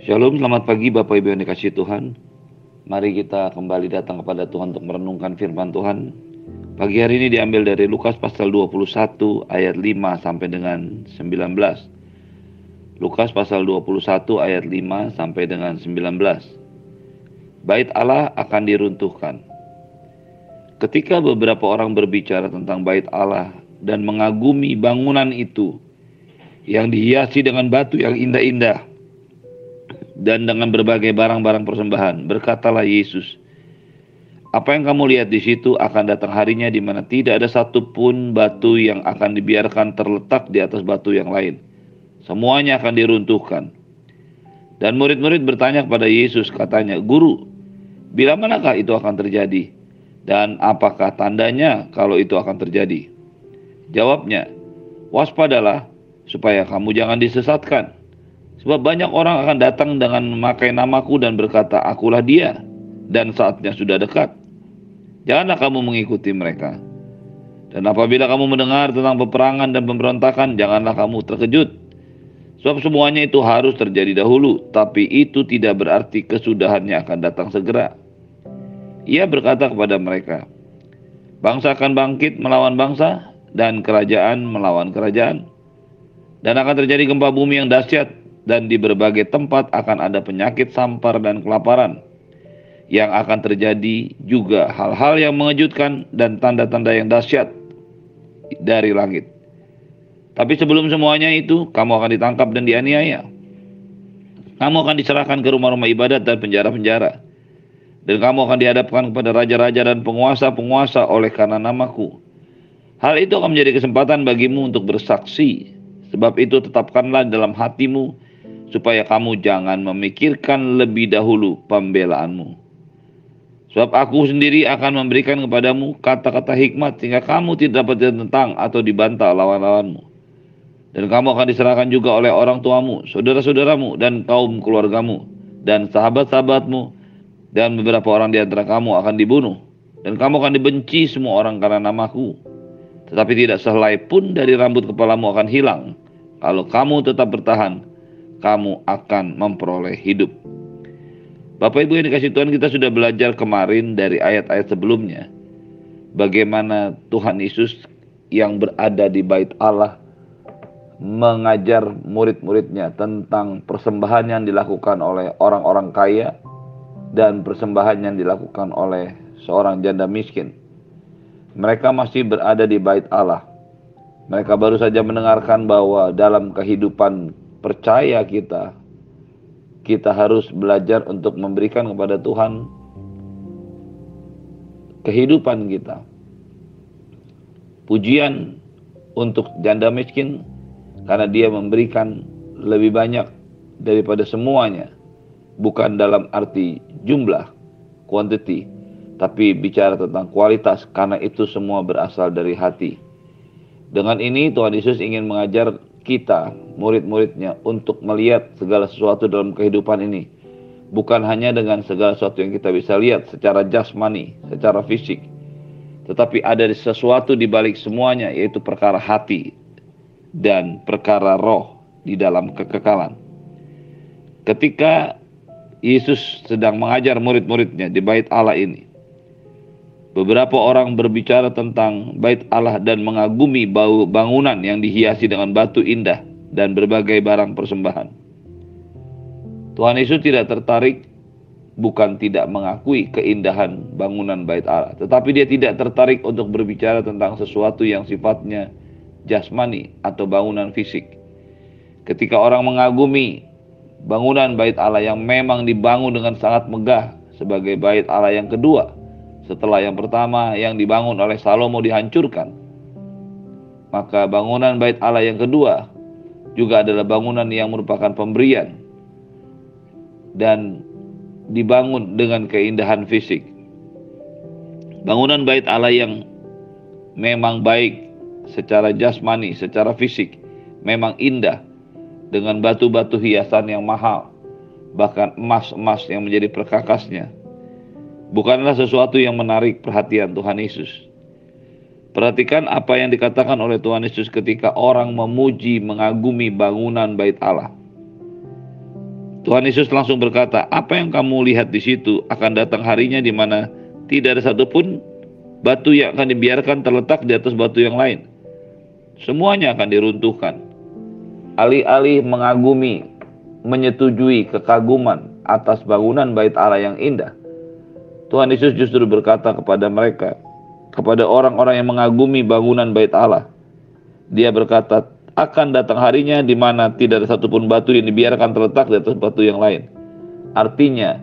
Shalom, selamat pagi Bapak Ibu yang dikasih Tuhan. Mari kita kembali datang kepada Tuhan untuk merenungkan firman Tuhan. Pagi hari ini diambil dari Lukas pasal 21 ayat 5 sampai dengan 19. Lukas pasal 21 ayat 5 sampai dengan 19. Bait Allah akan diruntuhkan. Ketika beberapa orang berbicara tentang bait Allah dan mengagumi bangunan itu yang dihiasi dengan batu yang indah-indah dan dengan berbagai barang-barang persembahan. Berkatalah Yesus, apa yang kamu lihat di situ akan datang harinya di mana tidak ada satupun batu yang akan dibiarkan terletak di atas batu yang lain. Semuanya akan diruntuhkan. Dan murid-murid bertanya kepada Yesus, katanya, Guru, bila manakah itu akan terjadi? Dan apakah tandanya kalau itu akan terjadi? Jawabnya, waspadalah supaya kamu jangan disesatkan. Sebab banyak orang akan datang dengan memakai namaku dan berkata, akulah dia, dan saatnya sudah dekat. Janganlah kamu mengikuti mereka. Dan apabila kamu mendengar tentang peperangan dan pemberontakan, janganlah kamu terkejut. Sebab semuanya itu harus terjadi dahulu, tapi itu tidak berarti kesudahannya akan datang segera. Ia berkata kepada mereka, Bangsa akan bangkit melawan bangsa, dan kerajaan melawan kerajaan. Dan akan terjadi gempa bumi yang dahsyat, dan di berbagai tempat akan ada penyakit sampar dan kelaparan. Yang akan terjadi juga hal-hal yang mengejutkan dan tanda-tanda yang dahsyat dari langit. Tapi sebelum semuanya itu, kamu akan ditangkap dan dianiaya. Kamu akan diserahkan ke rumah-rumah ibadat dan penjara-penjara. Dan kamu akan dihadapkan kepada raja-raja dan penguasa-penguasa oleh karena namaku. Hal itu akan menjadi kesempatan bagimu untuk bersaksi. Sebab itu tetapkanlah dalam hatimu supaya kamu jangan memikirkan lebih dahulu pembelaanmu. Sebab aku sendiri akan memberikan kepadamu kata-kata hikmat sehingga kamu tidak dapat ditentang atau dibantah lawan-lawanmu. Dan kamu akan diserahkan juga oleh orang tuamu, saudara-saudaramu, dan kaum keluargamu, dan sahabat-sahabatmu, dan beberapa orang di antara kamu akan dibunuh. Dan kamu akan dibenci semua orang karena namaku. Tetapi tidak sehelai pun dari rambut kepalamu akan hilang. Kalau kamu tetap bertahan kamu akan memperoleh hidup. Bapak Ibu yang dikasih Tuhan kita sudah belajar kemarin dari ayat-ayat sebelumnya. Bagaimana Tuhan Yesus yang berada di bait Allah mengajar murid-muridnya tentang persembahan yang dilakukan oleh orang-orang kaya dan persembahan yang dilakukan oleh seorang janda miskin. Mereka masih berada di bait Allah. Mereka baru saja mendengarkan bahwa dalam kehidupan percaya kita, kita harus belajar untuk memberikan kepada Tuhan kehidupan kita. Pujian untuk janda miskin karena dia memberikan lebih banyak daripada semuanya. Bukan dalam arti jumlah, quantity, tapi bicara tentang kualitas karena itu semua berasal dari hati. Dengan ini Tuhan Yesus ingin mengajar kita, murid-muridnya, untuk melihat segala sesuatu dalam kehidupan ini. Bukan hanya dengan segala sesuatu yang kita bisa lihat secara jasmani, secara fisik. Tetapi ada sesuatu di balik semuanya, yaitu perkara hati dan perkara roh di dalam kekekalan. Ketika Yesus sedang mengajar murid-muridnya di bait Allah ini, Beberapa orang berbicara tentang bait Allah dan mengagumi bau bangunan yang dihiasi dengan batu indah dan berbagai barang persembahan. Tuhan Yesus tidak tertarik bukan tidak mengakui keindahan bangunan bait Allah, tetapi dia tidak tertarik untuk berbicara tentang sesuatu yang sifatnya jasmani atau bangunan fisik. Ketika orang mengagumi bangunan bait Allah yang memang dibangun dengan sangat megah sebagai bait Allah yang kedua, setelah yang pertama yang dibangun oleh Salomo dihancurkan, maka bangunan bait Allah yang kedua juga adalah bangunan yang merupakan pemberian dan dibangun dengan keindahan fisik. Bangunan bait Allah yang memang baik secara jasmani, secara fisik, memang indah dengan batu-batu hiasan yang mahal, bahkan emas-emas yang menjadi perkakasnya bukanlah sesuatu yang menarik perhatian Tuhan Yesus. Perhatikan apa yang dikatakan oleh Tuhan Yesus ketika orang memuji, mengagumi bangunan bait Allah. Tuhan Yesus langsung berkata, "Apa yang kamu lihat di situ akan datang harinya di mana tidak ada satupun batu yang akan dibiarkan terletak di atas batu yang lain. Semuanya akan diruntuhkan." Alih-alih mengagumi, menyetujui kekaguman atas bangunan bait Allah yang indah, Tuhan Yesus justru berkata kepada mereka, kepada orang-orang yang mengagumi bangunan bait Allah. Dia berkata, akan datang harinya di mana tidak ada satupun batu yang dibiarkan terletak di atas batu yang lain. Artinya,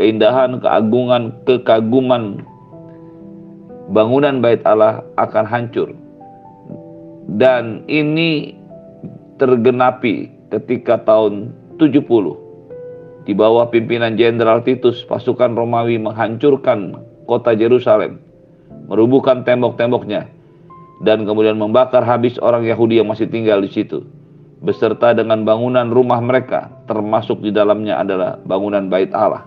keindahan, keagungan, kekaguman bangunan bait Allah akan hancur. Dan ini tergenapi ketika tahun 70 di bawah pimpinan Jenderal Titus, pasukan Romawi menghancurkan kota Yerusalem, merubuhkan tembok-temboknya, dan kemudian membakar habis orang Yahudi yang masih tinggal di situ beserta dengan bangunan rumah mereka termasuk di dalamnya adalah bangunan bait Allah.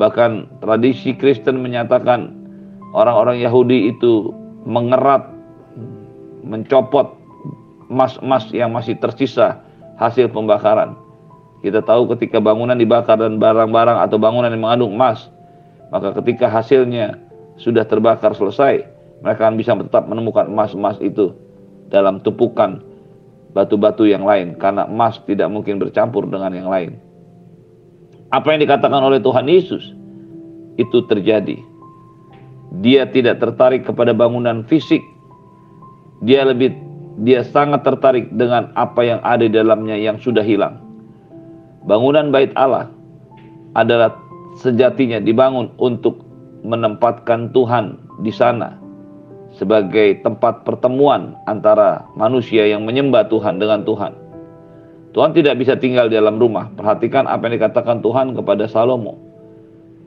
Bahkan tradisi Kristen menyatakan orang-orang Yahudi itu mengerat mencopot emas-emas yang masih tersisa hasil pembakaran. Kita tahu ketika bangunan dibakar dan barang-barang atau bangunan yang mengandung emas, maka ketika hasilnya sudah terbakar selesai, mereka akan bisa tetap menemukan emas-emas itu dalam tumpukan batu-batu yang lain karena emas tidak mungkin bercampur dengan yang lain. Apa yang dikatakan oleh Tuhan Yesus itu terjadi. Dia tidak tertarik kepada bangunan fisik. Dia lebih dia sangat tertarik dengan apa yang ada di dalamnya yang sudah hilang. Bangunan bait Allah adalah sejatinya dibangun untuk menempatkan Tuhan di sana sebagai tempat pertemuan antara manusia yang menyembah Tuhan dengan Tuhan. Tuhan tidak bisa tinggal di dalam rumah. Perhatikan apa yang dikatakan Tuhan kepada Salomo.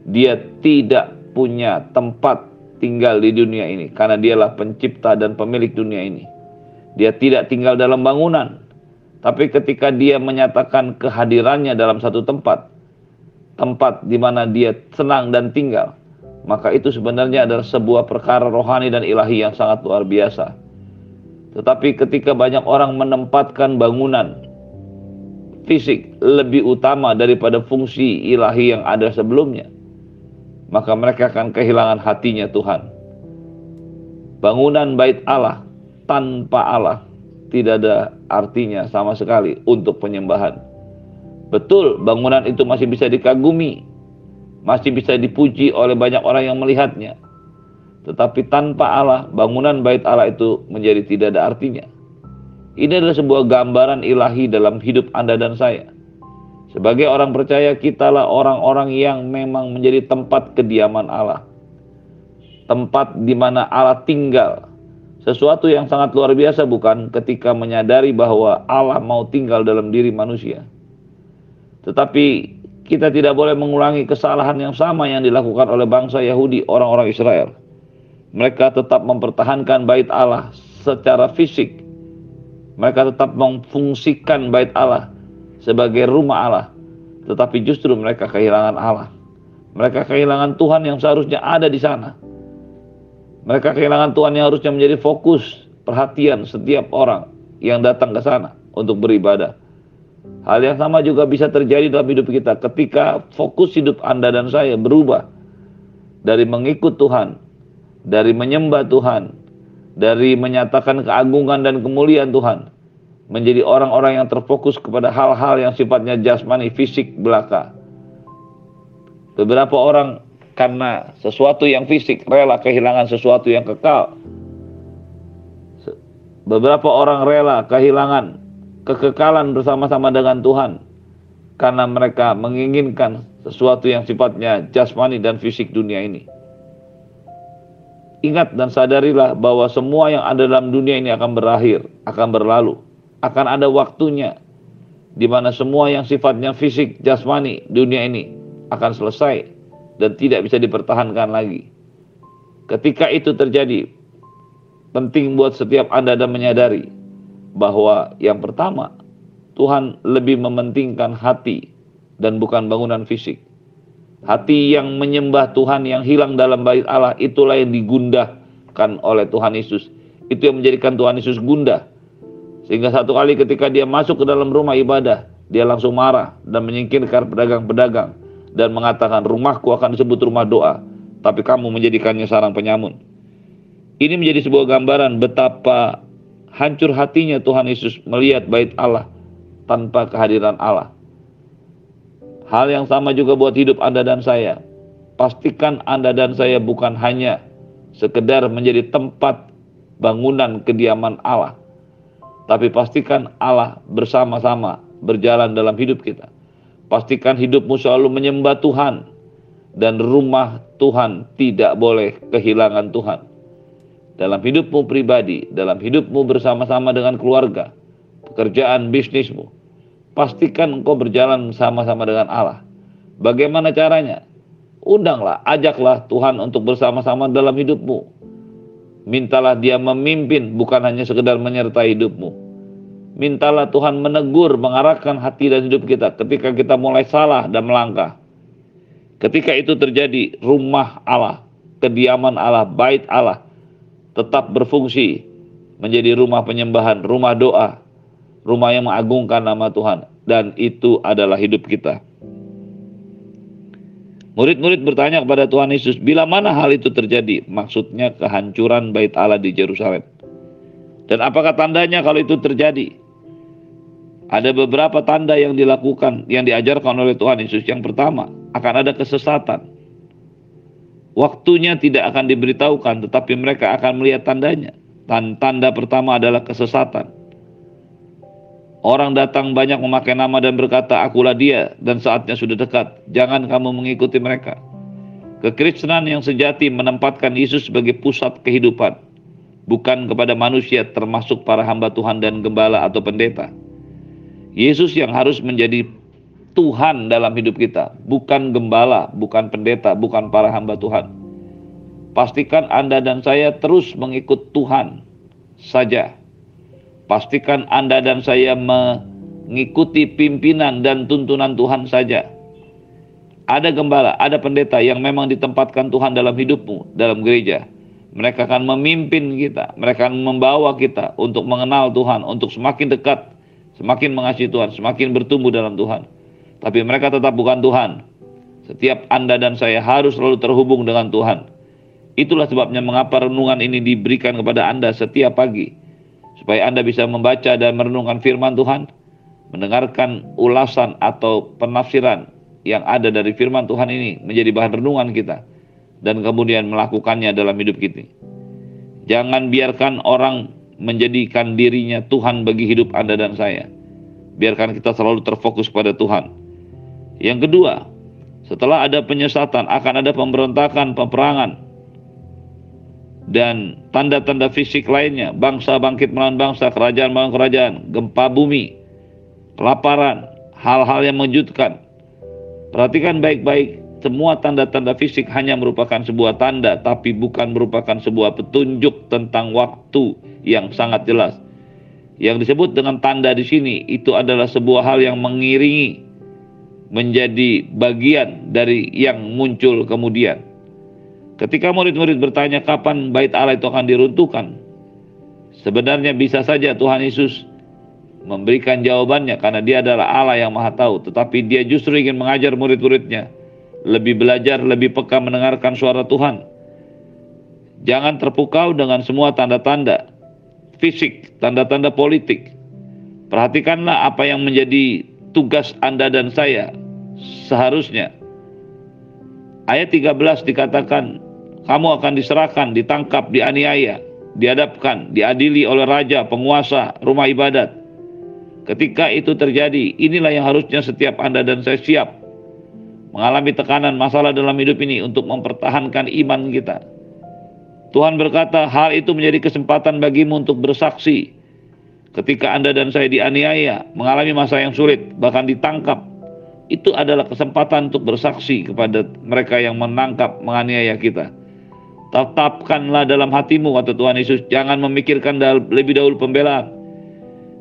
Dia tidak punya tempat tinggal di dunia ini karena dialah pencipta dan pemilik dunia ini. Dia tidak tinggal dalam bangunan, tapi ketika dia menyatakan kehadirannya dalam satu tempat, tempat di mana dia senang dan tinggal, maka itu sebenarnya adalah sebuah perkara rohani dan ilahi yang sangat luar biasa. Tetapi ketika banyak orang menempatkan bangunan fisik lebih utama daripada fungsi ilahi yang ada sebelumnya, maka mereka akan kehilangan hatinya Tuhan. Bangunan bait Allah tanpa Allah tidak ada artinya sama sekali untuk penyembahan. Betul, bangunan itu masih bisa dikagumi, masih bisa dipuji oleh banyak orang yang melihatnya. Tetapi tanpa Allah, bangunan bait Allah itu menjadi tidak ada artinya. Ini adalah sebuah gambaran ilahi dalam hidup Anda dan saya. Sebagai orang percaya, kitalah orang-orang yang memang menjadi tempat kediaman Allah. Tempat di mana Allah tinggal. Sesuatu yang sangat luar biasa bukan ketika menyadari bahwa Allah mau tinggal dalam diri manusia. Tetapi kita tidak boleh mengulangi kesalahan yang sama yang dilakukan oleh bangsa Yahudi, orang-orang Israel. Mereka tetap mempertahankan bait Allah secara fisik. Mereka tetap memfungsikan bait Allah sebagai rumah Allah. Tetapi justru mereka kehilangan Allah. Mereka kehilangan Tuhan yang seharusnya ada di sana. Mereka kehilangan Tuhan yang harusnya menjadi fokus perhatian setiap orang yang datang ke sana untuk beribadah. Hal yang sama juga bisa terjadi dalam hidup kita ketika fokus hidup Anda dan saya berubah dari mengikut Tuhan, dari menyembah Tuhan, dari menyatakan keagungan dan kemuliaan Tuhan, menjadi orang-orang yang terfokus kepada hal-hal yang sifatnya jasmani, fisik belaka. Beberapa orang karena sesuatu yang fisik rela kehilangan sesuatu yang kekal. Beberapa orang rela kehilangan kekekalan bersama-sama dengan Tuhan karena mereka menginginkan sesuatu yang sifatnya jasmani dan fisik dunia ini. Ingat dan sadarilah bahwa semua yang ada dalam dunia ini akan berakhir, akan berlalu. Akan ada waktunya di mana semua yang sifatnya fisik, jasmani dunia ini akan selesai dan tidak bisa dipertahankan lagi. Ketika itu terjadi, penting buat setiap Anda dan menyadari bahwa yang pertama, Tuhan lebih mementingkan hati dan bukan bangunan fisik. Hati yang menyembah Tuhan yang hilang dalam bait Allah itulah yang digundahkan oleh Tuhan Yesus. Itu yang menjadikan Tuhan Yesus gundah. Sehingga satu kali ketika dia masuk ke dalam rumah ibadah, dia langsung marah dan menyingkirkan pedagang-pedagang dan mengatakan rumahku akan disebut rumah doa, tapi kamu menjadikannya sarang penyamun. Ini menjadi sebuah gambaran betapa hancur hatinya Tuhan Yesus melihat bait Allah tanpa kehadiran Allah. Hal yang sama juga buat hidup Anda dan saya. Pastikan Anda dan saya bukan hanya sekedar menjadi tempat bangunan kediaman Allah, tapi pastikan Allah bersama-sama berjalan dalam hidup kita. Pastikan hidupmu selalu menyembah Tuhan dan rumah Tuhan tidak boleh kehilangan Tuhan. Dalam hidupmu pribadi, dalam hidupmu bersama-sama dengan keluarga, pekerjaan bisnismu, pastikan engkau berjalan sama-sama dengan Allah. Bagaimana caranya? Undanglah, ajaklah Tuhan untuk bersama-sama dalam hidupmu. Mintalah dia memimpin, bukan hanya sekedar menyertai hidupmu. Mintalah Tuhan menegur, mengarahkan hati dan hidup kita ketika kita mulai salah dan melangkah. Ketika itu terjadi, rumah Allah, kediaman Allah, bait Allah tetap berfungsi menjadi rumah penyembahan, rumah doa, rumah yang mengagungkan nama Tuhan. Dan itu adalah hidup kita. Murid-murid bertanya kepada Tuhan Yesus, bila mana hal itu terjadi? Maksudnya kehancuran bait Allah di Yerusalem. Dan apakah tandanya kalau itu terjadi? Ada beberapa tanda yang dilakukan, yang diajarkan oleh Tuhan Yesus. Yang pertama, akan ada kesesatan. Waktunya tidak akan diberitahukan, tetapi mereka akan melihat tandanya. Dan tanda pertama adalah kesesatan. Orang datang banyak memakai nama dan berkata, akulah dia dan saatnya sudah dekat. Jangan kamu mengikuti mereka. Kekristenan yang sejati menempatkan Yesus sebagai pusat kehidupan. Bukan kepada manusia termasuk para hamba Tuhan dan gembala atau pendeta. Yesus yang harus menjadi Tuhan dalam hidup kita. Bukan gembala, bukan pendeta, bukan para hamba Tuhan. Pastikan Anda dan saya terus mengikut Tuhan saja Pastikan Anda dan saya mengikuti pimpinan dan tuntunan Tuhan saja. Ada gembala, ada pendeta yang memang ditempatkan Tuhan dalam hidupmu, dalam gereja. Mereka akan memimpin kita, mereka akan membawa kita untuk mengenal Tuhan, untuk semakin dekat, semakin mengasihi Tuhan, semakin bertumbuh dalam Tuhan. Tapi mereka tetap bukan Tuhan. Setiap Anda dan saya harus selalu terhubung dengan Tuhan. Itulah sebabnya mengapa renungan ini diberikan kepada Anda setiap pagi supaya Anda bisa membaca dan merenungkan firman Tuhan, mendengarkan ulasan atau penafsiran yang ada dari firman Tuhan ini menjadi bahan renungan kita dan kemudian melakukannya dalam hidup kita. Jangan biarkan orang menjadikan dirinya Tuhan bagi hidup Anda dan saya. Biarkan kita selalu terfokus pada Tuhan. Yang kedua, setelah ada penyesatan akan ada pemberontakan, peperangan, dan tanda-tanda fisik lainnya, bangsa bangkit melawan bangsa, kerajaan melawan kerajaan, gempa bumi, kelaparan, hal-hal yang mengejutkan. Perhatikan baik-baik, semua tanda-tanda fisik hanya merupakan sebuah tanda, tapi bukan merupakan sebuah petunjuk tentang waktu yang sangat jelas. Yang disebut dengan tanda di sini itu adalah sebuah hal yang mengiringi menjadi bagian dari yang muncul kemudian. Ketika murid-murid bertanya kapan bait Allah itu akan diruntuhkan, sebenarnya bisa saja Tuhan Yesus memberikan jawabannya karena dia adalah Allah yang maha tahu. Tetapi dia justru ingin mengajar murid-muridnya lebih belajar, lebih peka mendengarkan suara Tuhan. Jangan terpukau dengan semua tanda-tanda fisik, tanda-tanda politik. Perhatikanlah apa yang menjadi tugas Anda dan saya seharusnya. Ayat 13 dikatakan, kamu akan diserahkan, ditangkap, dianiaya, dihadapkan, diadili oleh raja, penguasa, rumah ibadat. Ketika itu terjadi, inilah yang harusnya setiap Anda dan saya siap mengalami tekanan masalah dalam hidup ini untuk mempertahankan iman kita. Tuhan berkata, hal itu menjadi kesempatan bagimu untuk bersaksi. Ketika Anda dan saya dianiaya, mengalami masa yang sulit, bahkan ditangkap, itu adalah kesempatan untuk bersaksi kepada mereka yang menangkap, menganiaya kita. Tetapkanlah dalam hatimu kata Tuhan Yesus, jangan memikirkan lebih dahulu pembelaan.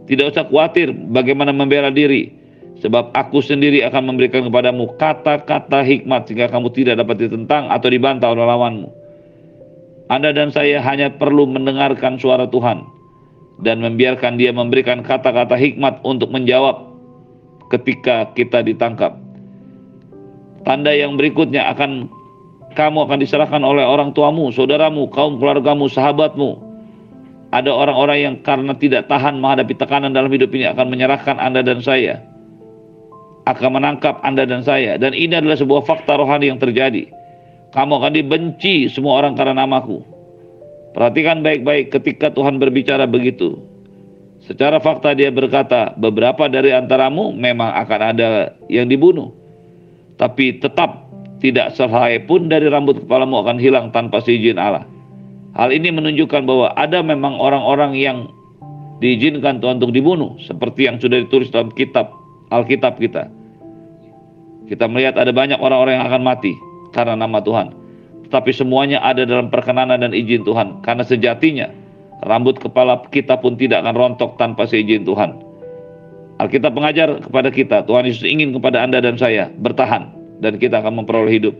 Tidak usah khawatir bagaimana membela diri, sebab aku sendiri akan memberikan kepadamu kata-kata hikmat sehingga kamu tidak dapat ditentang atau dibantah oleh lawanmu. Anda dan saya hanya perlu mendengarkan suara Tuhan. dan membiarkan dia memberikan kata-kata hikmat untuk menjawab ketika kita ditangkap. Tanda yang berikutnya akan kamu akan diserahkan oleh orang tuamu, saudaramu, kaum keluargamu, sahabatmu. Ada orang-orang yang karena tidak tahan menghadapi tekanan dalam hidup ini akan menyerahkan Anda dan saya. Akan menangkap Anda dan saya. Dan ini adalah sebuah fakta rohani yang terjadi. Kamu akan dibenci semua orang karena namaku. Perhatikan baik-baik ketika Tuhan berbicara begitu. Secara fakta dia berkata, beberapa dari antaramu memang akan ada yang dibunuh. Tapi tetap tidak sehelai pun dari rambut kepalamu akan hilang tanpa seizin Allah. Hal ini menunjukkan bahwa ada memang orang-orang yang diizinkan Tuhan untuk dibunuh, seperti yang sudah ditulis dalam kitab Alkitab kita. Kita melihat ada banyak orang-orang yang akan mati karena nama Tuhan. Tetapi semuanya ada dalam perkenanan dan izin Tuhan. Karena sejatinya rambut kepala kita pun tidak akan rontok tanpa seizin Tuhan. Alkitab mengajar kepada kita, Tuhan Yesus ingin kepada Anda dan saya bertahan dan kita akan memperoleh hidup.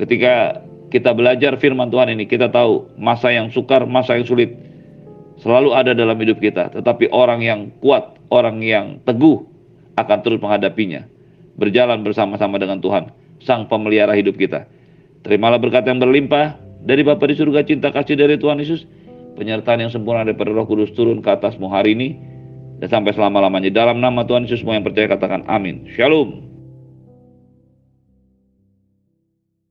Ketika kita belajar firman Tuhan ini, kita tahu masa yang sukar, masa yang sulit selalu ada dalam hidup kita. Tetapi orang yang kuat, orang yang teguh akan terus menghadapinya. Berjalan bersama-sama dengan Tuhan, Sang Pemelihara hidup kita. Terimalah berkat yang berlimpah dari Bapa di surga cinta kasih dari Tuhan Yesus. Penyertaan yang sempurna daripada roh kudus turun ke atasmu hari ini. Dan sampai selama-lamanya. Dalam nama Tuhan Yesus semua yang percaya katakan amin. Shalom.